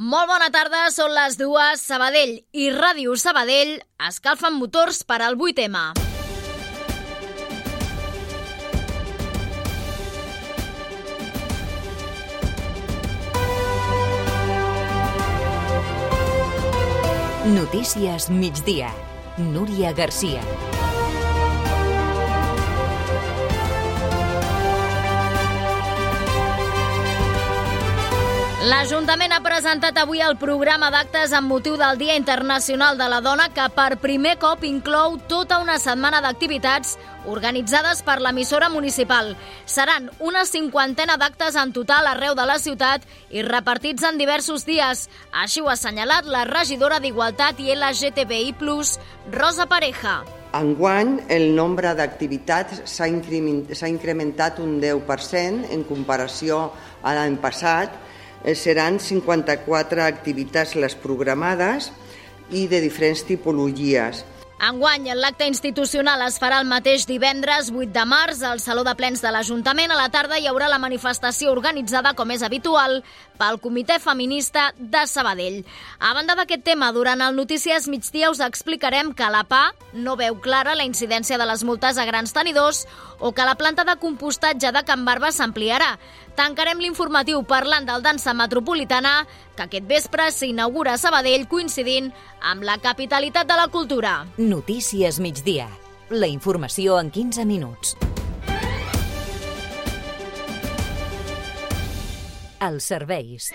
Molt bona tarda, són les dues. Sabadell i Ràdio Sabadell escalfen motors per al 8M. Notícies migdia. Núria Garcia. L'Ajuntament ha presentat avui el programa d'actes amb motiu del Dia Internacional de la Dona que per primer cop inclou tota una setmana d'activitats organitzades per l'emissora municipal. Seran una cinquantena d'actes en total arreu de la ciutat i repartits en diversos dies. Així ho ha assenyalat la regidora d'Igualtat i LGTBI+, Rosa Pareja. Enguany, el nombre d'activitats s'ha incrementat un 10% en comparació a l'any passat, seran 54 activitats les programades i de diferents tipologies. Enguany, l'acte institucional es farà el mateix divendres 8 de març al Saló de Plens de l'Ajuntament. A la tarda hi haurà la manifestació organitzada, com és habitual, pel Comitè Feminista de Sabadell. A banda d'aquest tema, durant el Notícies Migdia us explicarem que la PA no veu clara la incidència de les multes a grans tenidors o que la planta de compostatge de Can Barba s'ampliarà. Tancarem l'informatiu parlant del dansa metropolitana que aquest vespre s'inaugura a Sabadell coincidint amb la capitalitat de la cultura. Notícies migdia. La informació en 15 minuts. Els serveis.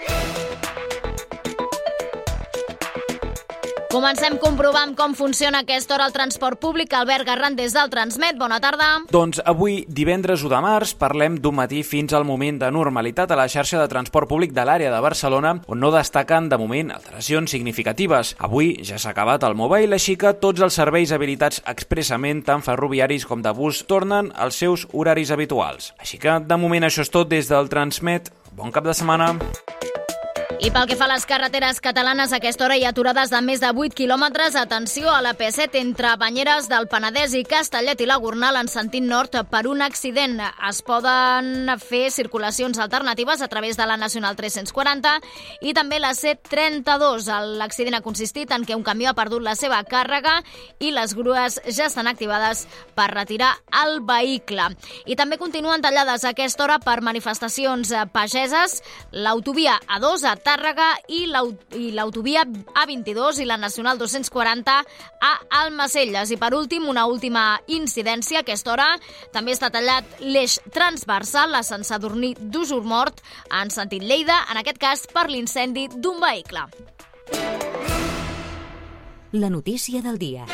Comencem comprovant com funciona aquesta hora el transport públic. Albert Garran des del Transmet, bona tarda. Doncs avui, divendres 1 de març, parlem d'un matí fins al moment de normalitat a la xarxa de transport públic de l'àrea de Barcelona, on no destaquen, de moment, alteracions significatives. Avui ja s'ha acabat el mobile, així que tots els serveis habilitats expressament, tant ferroviaris com de bus, tornen als seus horaris habituals. Així que, de moment, això és tot des del Transmet. Bon cap de setmana. I pel que fa a les carreteres catalanes, a aquesta hora hi ha aturades de més de 8 quilòmetres. Atenció a la P7 entre Banyeres del Penedès i Castellet i la Gornal en sentit nord per un accident. Es poden fer circulacions alternatives a través de la Nacional 340 i també la C32. L'accident ha consistit en que un camió ha perdut la seva càrrega i les grues ja estan activades per retirar el vehicle. I també continuen tallades a aquesta hora per manifestacions pageses l'autovia A2 a Tàrrega i l'autovia A22 i la Nacional 240 a Almacelles. I per últim, una última incidència, a aquesta hora també està tallat l'eix transversal a Sant Sadurní d'Usur Mort en sentit Lleida, en aquest cas per l'incendi d'un vehicle. La notícia del dia.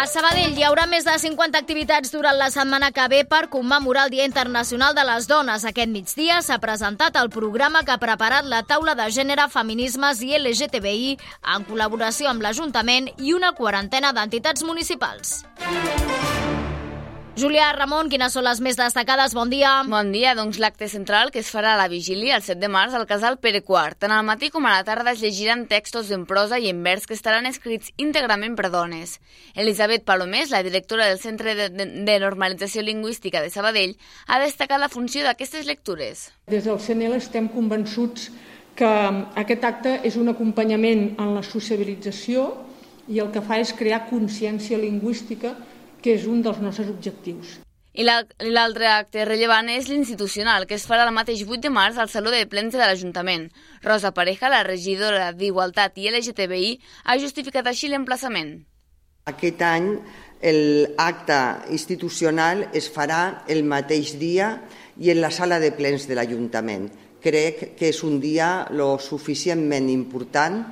A Sabadell hi haurà més de 50 activitats durant la setmana que ve per commemorar el Dia Internacional de les Dones. Aquest migdia s'ha presentat el programa que ha preparat la taula de gènere, feminismes i LGTBI en col·laboració amb l'Ajuntament i una quarantena d'entitats municipals. Julià Ramon, quines són les més destacades? Bon dia. Bon dia. Doncs l'acte central que es farà a la vigília el 7 de març al casal Pere IV. Tant al matí com a la tarda es llegiran textos en prosa i en vers que estaran escrits íntegrament per dones. Elisabet Palomés, la directora del Centre de, de, de Normalització Lingüística de Sabadell, ha destacat la funció d'aquestes lectures. Des del CNL estem convençuts que aquest acte és un acompanyament en la sociabilització i el que fa és crear consciència lingüística que és un dels nostres objectius. I l'altre acte rellevant és l'institucional, que es farà el mateix 8 de març al Saló de Plens de l'Ajuntament. Rosa Pareja, la regidora d'Igualtat i LGTBI, ha justificat així l'emplaçament. Aquest any l'acte institucional es farà el mateix dia i en la sala de plens de l'Ajuntament. Crec que és un dia lo suficientment important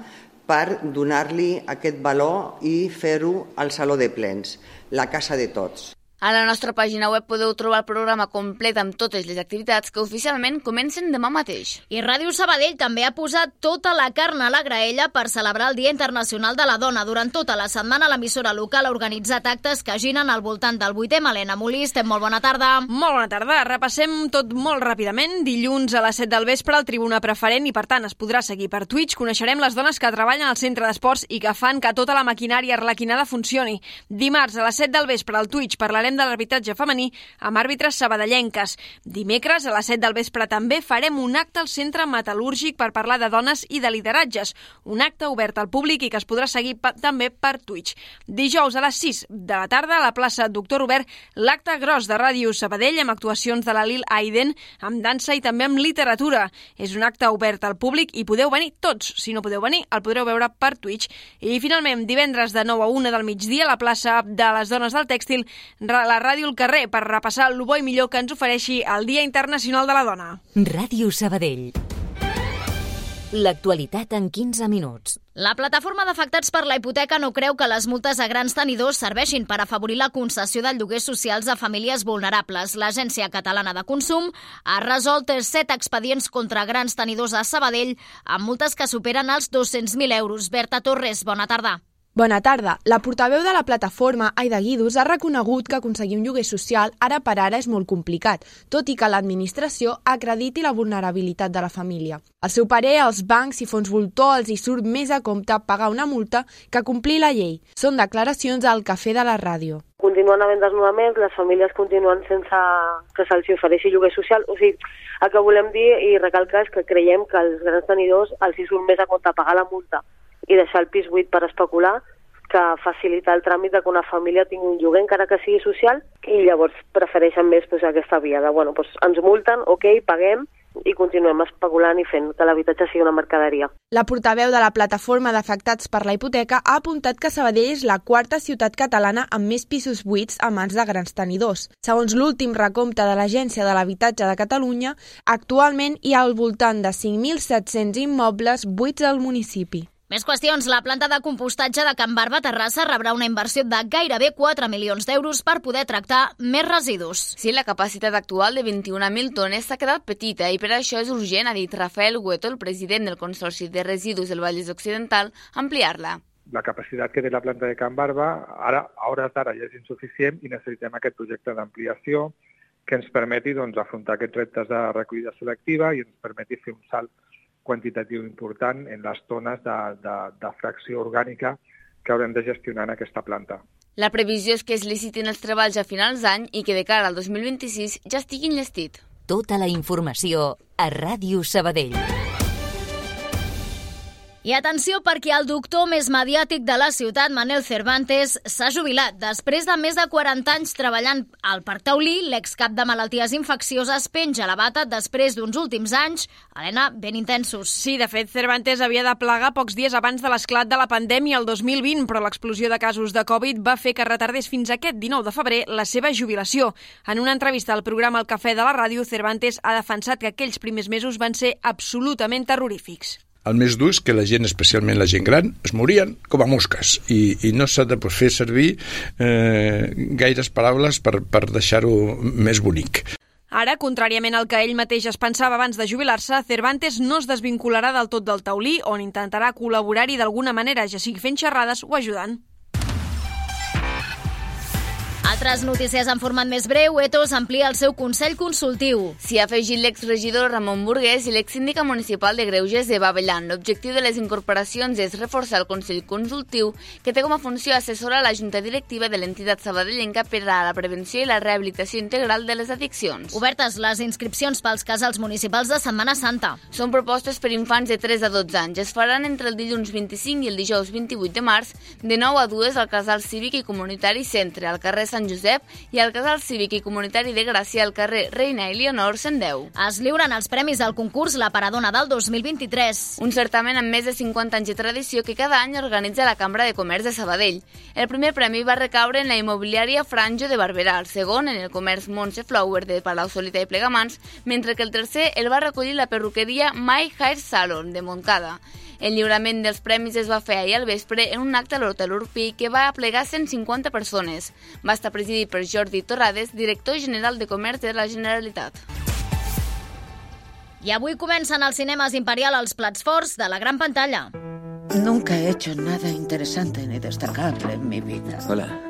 per donar-li aquest valor i fer-ho al Saló de Plens la casa de tots. A la nostra pàgina web podeu trobar el programa complet amb totes les activitats que oficialment comencen demà mateix. I Ràdio Sabadell també ha posat tota la carn a la graella per celebrar el Dia Internacional de la Dona. Durant tota la setmana l'emissora local ha organitzat actes que ginen al voltant del 8è. Malena Molist, molt bona tarda. Molt bona tarda. Repassem tot molt ràpidament. Dilluns a les 7 del vespre al Tribuna Preferent i per tant es podrà seguir per Twitch. Coneixerem les dones que treballen al centre d'esports i que fan que tota la maquinària arlequinada funcioni. Dimarts a les 7 del vespre al Twitch parlarem parlarem de l'arbitratge femení amb àrbitres sabadellenques. Dimecres, a les 7 del vespre també, farem un acte al Centre Metal·lúrgic per parlar de dones i de lideratges. Un acte obert al públic i que es podrà seguir també per Twitch. Dijous a les 6 de la tarda a la plaça Doctor Robert, l'acte gros de Ràdio Sabadell amb actuacions de la Lil Aiden, amb dansa i també amb literatura. És un acte obert al públic i podeu venir tots. Si no podeu venir, el podreu veure per Twitch. I finalment, divendres de 9 a 1 del migdia a la plaça de les Dones del Tèxtil, la ràdio al carrer per repassar el bo i millor que ens ofereixi el Dia Internacional de la Dona. Ràdio Sabadell. L'actualitat en 15 minuts. La plataforma d'afectats per la hipoteca no creu que les multes a grans tenidors serveixin per afavorir la concessió de lloguers socials a famílies vulnerables. L'Agència Catalana de Consum ha resolt set expedients contra grans tenidors a Sabadell amb multes que superen els 200.000 euros. Berta Torres, bona tarda. Bona tarda. La portaveu de la plataforma, Aida Guidus, ha reconegut que aconseguir un lloguer social ara per ara és molt complicat, tot i que l'administració acrediti la vulnerabilitat de la família. Al seu parer, els bancs i fons voltor els hi surt més a compte pagar una multa que complir la llei. Són declaracions al Cafè de la Ràdio. Continuen havent desnonaments, les famílies continuen sense que se'ls ofereixi lloguer social. O sigui, el que volem dir i recalcar és que creiem que els grans tenidors els hi surt més a compte pagar la multa i deixar el pis buit per especular que facilitar el tràmit de que una família tingui un lloguer encara que sigui social i llavors prefereixen més pues, aquesta via de, bueno, pues, ens multen, ok, paguem i continuem especulant i fent que l'habitatge sigui una mercaderia. La portaveu de la plataforma d'afectats per la hipoteca ha apuntat que Sabadell és la quarta ciutat catalana amb més pisos buits a mans de grans tenidors. Segons l'últim recompte de l'Agència de l'Habitatge de Catalunya, actualment hi ha al voltant de 5.700 immobles buits al municipi. Més qüestions. La planta de compostatge de Can Barba Terrassa rebrà una inversió de gairebé 4 milions d'euros per poder tractar més residus. Sí, la capacitat actual de 21.000 tones s'ha quedat petita i per això és urgent, ha dit Rafael Hueto, el president del Consorci de Residus del Vallès Occidental, ampliar-la. La capacitat que té la planta de Can Barba ara, a hores d'ara ja és insuficient i necessitem aquest projecte d'ampliació que ens permeti doncs, afrontar aquests reptes de recollida selectiva i ens permeti fer un salt quantitatiu important en les tones de, de, de fracció orgànica que haurem de gestionar en aquesta planta. La previsió és que es licitin els treballs a finals d'any i que de cara al 2026 ja estiguin llestit. Tota la informació a Ràdio Sabadell. I atenció perquè el doctor més mediàtic de la ciutat, Manel Cervantes, s'ha jubilat. Després de més de 40 anys treballant al Parc Taulí, l'excap de malalties infeccioses penja la bata després d'uns últims anys, Helena, ben intensos. Sí, de fet, Cervantes havia de plegar pocs dies abans de l'esclat de la pandèmia el 2020, però l'explosió de casos de Covid va fer que retardés fins aquest 19 de febrer la seva jubilació. En una entrevista al programa El Cafè de la Ràdio, Cervantes ha defensat que aquells primers mesos van ser absolutament terrorífics el més dur és que la gent, especialment la gent gran, es morien com a mosques i, i no s'ha de fer servir eh, gaires paraules per, per deixar-ho més bonic. Ara, contràriament al que ell mateix es pensava abans de jubilar-se, Cervantes no es desvincularà del tot del taulí, on intentarà col·laborar-hi d'alguna manera, ja sigui fent xerrades o ajudant. Altres notícies en format més breu, Etos amplia el seu Consell Consultiu. S'hi ha afegit l'exregidor Ramon Burgués i l'exsíndica municipal de Greuges de Bavellan. L'objectiu de les incorporacions és reforçar el Consell Consultiu, que té com a funció assessorar la Junta Directiva de l'entitat sabadellenca per a la prevenció i la rehabilitació integral de les addiccions. Obertes les inscripcions pels casals municipals de Setmana Santa. Són propostes per infants de 3 a 12 anys. Es faran entre el dilluns 25 i el dijous 28 de març, de 9 a 2 al casal cívic i comunitari Centre, al carrer Sant Sant Josep i al Casal Cívic i Comunitari de Gràcia al carrer Reina Eleonor 110. Es lliuren els premis del concurs La Paradona del 2023. Un certament amb més de 50 anys de tradició que cada any organitza la Cambra de Comerç de Sabadell. El primer premi va recaure en la immobiliària Franjo de Barberà, el segon en el comerç Montse Flower de Palau Solita i Plegamans, mentre que el tercer el va recollir la perruqueria My Hair Salon de Montcada. El lliurament dels premis es va fer ahir al vespre en un acte a l'Hotel Urpí que va aplegar 150 persones. Va estar presidit per Jordi Torrades, director general de Comerç de la Generalitat. I avui comencen als cinemes Imperial els plats forts de la gran pantalla. Nunca he hecho nada interesante ni destacable en mi vida. Hola.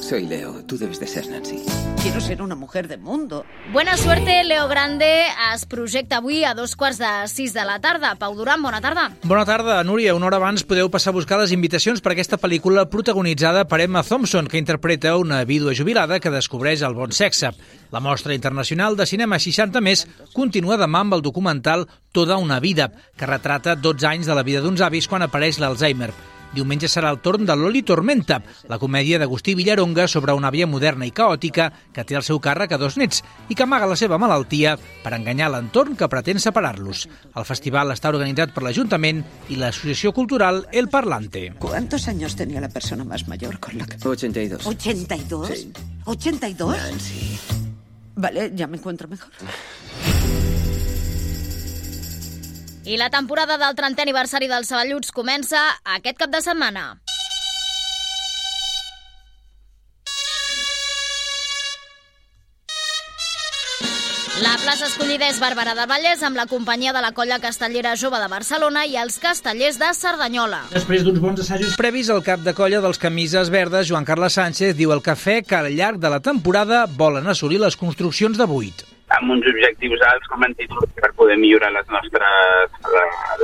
Soy Leo, tú debes de ser Nancy. Quiero ser una mujer de mundo. Buena suerte, Leo Grande. Es projecta avui a dos quarts de sis de la tarda. Pau Duran, bona tarda. Bona tarda, Núria. Una hora abans podeu passar a buscar les invitacions per aquesta pel·lícula protagonitzada per Emma Thompson, que interpreta una vídua jubilada que descobreix el bon sexe. La mostra internacional de cinema 60 més continua demà amb el documental Toda una vida, que retrata 12 anys de la vida d'uns avis quan apareix l'Alzheimer. Diumenge serà el torn de Loli Tormenta, la comèdia d'Agustí Villaronga sobre una àvia moderna i caòtica que té al seu càrrec a dos nets i que amaga la seva malaltia per enganyar l'entorn que pretén separar-los. El festival està organitzat per l'Ajuntament i l'Associació Cultural El Parlante. ¿Cuántos años tenía la persona más mayor con la que... 82. ¿82? Sí. ¿82? Nancy. Vale, ya me encuentro mejor. I la temporada del 30è aniversari dels Saballuts comença aquest cap de setmana. La plaça escollida és Barberà del Vallès amb la companyia de la colla castellera jove de Barcelona i els castellers de Cerdanyola. Després d'uns bons assajos previs, el cap de colla dels camises verdes, Joan Carles Sánchez, diu al cafè que al llarg de la temporada volen assolir les construccions de buit. Amb uns objectius alts, com hem dit, per poder millorar les nostres,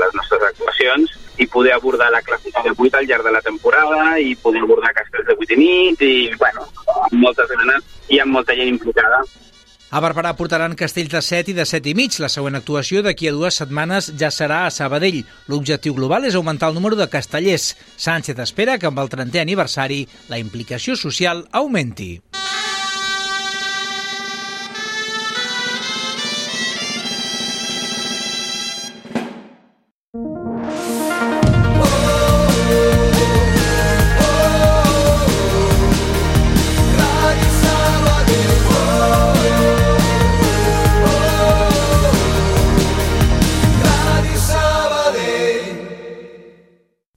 les nostres actuacions i poder abordar la clàssica de 8 al llarg de la temporada i poder abordar castells de 8 i nit i, bueno, amb moltes ganes i amb molta gent implicada. A Barberà portaran castells de 7 i de 7 i mig. La següent actuació d'aquí a dues setmanes ja serà a Sabadell. L'objectiu global és augmentar el número de castellers. Sánchez espera que amb el 30è aniversari la implicació social augmenti.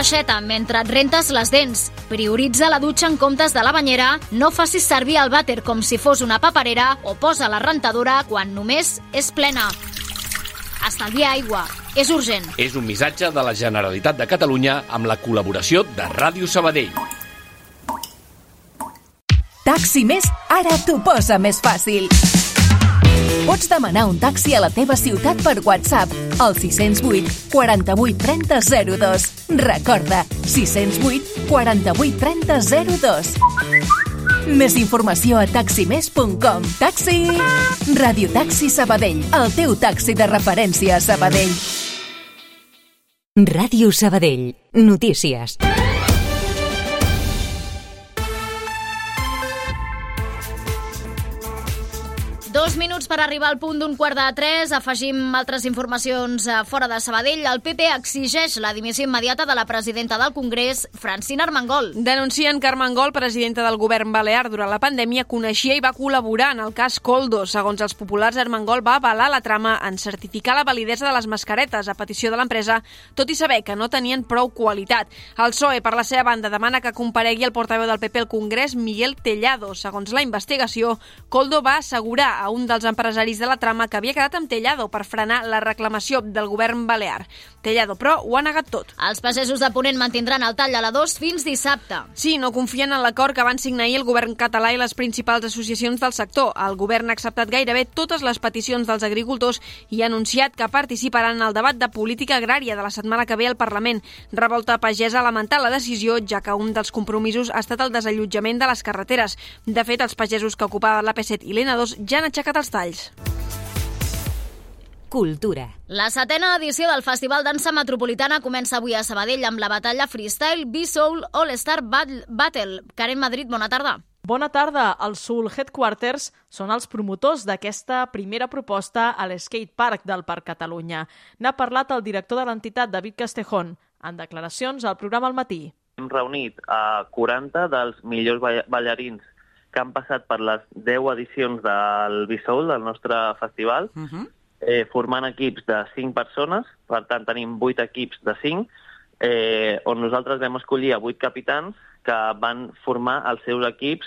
Tanca l'aixeta mentre et rentes les dents. Prioritza la dutxa en comptes de la banyera. No facis servir el vàter com si fos una paperera o posa la rentadora quan només és plena. Estalvia aigua. És urgent. És un missatge de la Generalitat de Catalunya amb la col·laboració de Ràdio Sabadell. Taxi Més ara t'ho posa més fàcil. Pots demanar un taxi a la teva ciutat per WhatsApp al 608 48 30 02. Recorda, 608 48 30 02. Més informació a taximés.com. Taxi! Radio Taxi Sabadell, el teu taxi de referència a Sabadell. Ràdio Sabadell. Notícies. Dos minuts per arribar al punt d'un quart de tres. Afegim altres informacions eh, fora de Sabadell. El PP exigeix la dimissió immediata de la presidenta del Congrés, Francina Armengol. Denuncien que Armengol, presidenta del govern balear durant la pandèmia, coneixia i va col·laborar en el cas Coldo. Segons els populars, Armengol va avalar la trama en certificar la validesa de les mascaretes a petició de l'empresa, tot i saber que no tenien prou qualitat. El PSOE, per la seva banda, demana que comparegui el portaveu del PP al Congrés, Miguel Tellado. Segons la investigació, Coldo va assegurar a un dels empresaris de la trama que havia quedat amb Tellado per frenar la reclamació del govern balear. Tellado, però, ho ha negat tot. Els pagesos de Ponent mantindran el tall a la 2 fins dissabte. Sí, no confien en l'acord que van signar ahir el govern català i les principals associacions del sector. El govern ha acceptat gairebé totes les peticions dels agricultors i ha anunciat que participaran en el debat de política agrària de la setmana que ve al Parlament. Revolta Pagesa ha lamentat la decisió, ja que un dels compromisos ha estat el desallotjament de les carreteres. De fet, els pagesos que ocupaven la P7 i l'N2 ja han aixecat els talls. Cultura. La setena edició del Festival Dansa Metropolitana comença avui a Sabadell amb la batalla freestyle B-Soul All-Star Battle. Karen Madrid, bona tarda. Bona tarda. Els Soul Headquarters són els promotors d'aquesta primera proposta a l'Skate Park del Parc Catalunya. N'ha parlat el director de l'entitat, David Castejón, en declaracions al programa al matí. Hem reunit a 40 dels millors ballarins que han passat per les 10 edicions del Bissoul, del nostre festival, Uh -huh. eh, formant equips de 5 persones, per tant tenim 8 equips de 5, eh, on nosaltres vam escollir a 8 capitans que van formar els seus equips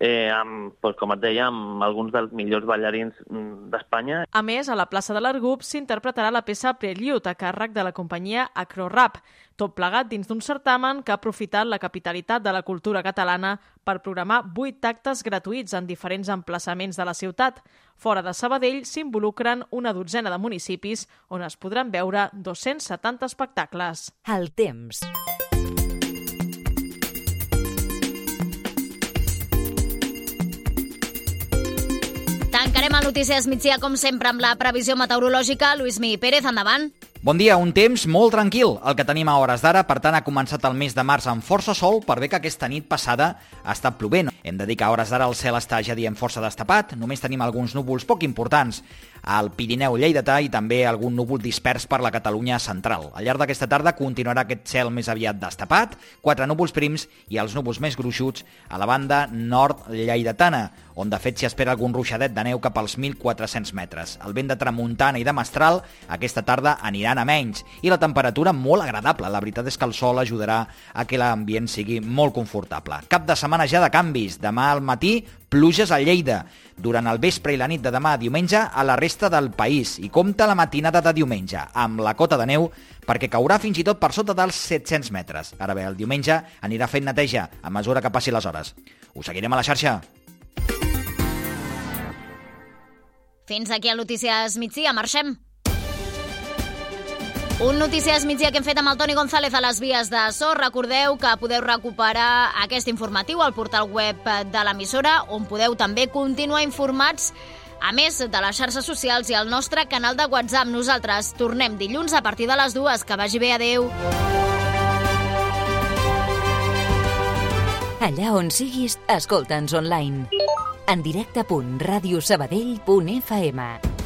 eh, amb, doncs, com et deia, amb alguns dels millors ballarins mm, d'Espanya. A més, a la plaça de l'Argup s'interpretarà la peça Prelude a càrrec de la companyia Acrorap, tot plegat dins d'un certamen que ha aprofitat la capitalitat de la cultura catalana per programar vuit actes gratuïts en diferents emplaçaments de la ciutat. Fora de Sabadell s'involucren una dotzena de municipis on es podran veure 270 espectacles. El temps. Tancarem el Notícies Migdia, com sempre, amb la previsió meteorològica. Lluís Mi Pérez, endavant. Bon dia, un temps molt tranquil, el que tenim a hores d'ara, per tant ha començat el mes de març amb força sol, per bé que aquesta nit passada ha estat plovent. Hem de dir que a hores d'ara el cel està ja diem força destapat, només tenim alguns núvols poc importants al Pirineu Lleidatà i també algun núvol dispers per la Catalunya central. Al llarg d'aquesta tarda continuarà aquest cel més aviat destapat, quatre núvols prims i els núvols més gruixuts a la banda nord lleidatana, on de fet s'hi espera algun ruixadet de neu cap als 1.400 metres. El vent de tramuntana i de mestral aquesta tarda aniran a menys i la temperatura molt agradable. La veritat és que el sol ajudarà a que l'ambient sigui molt confortable. Cap de setmana ja de canvis. Demà al matí pluges a Lleida. Durant el vespre i la nit de demà a diumenge a la resta del país. I compta la matinada de diumenge amb la cota de neu perquè caurà fins i tot per sota dels 700 metres. Ara bé, el diumenge anirà fent neteja a mesura que passi les hores. Us seguirem a la xarxa. Fins aquí el Notícies Migdia. Marxem. Un Notícies Migdia que hem fet amb el Toni González a les vies de so. Recordeu que podeu recuperar aquest informatiu al portal web de l'emissora, on podeu també continuar informats a més de les xarxes socials i el nostre canal de WhatsApp. Nosaltres tornem dilluns a partir de les dues. Que vagi bé. Adéu. Allà on siguis, escolta'ns online. En directe.radiosabadell.fm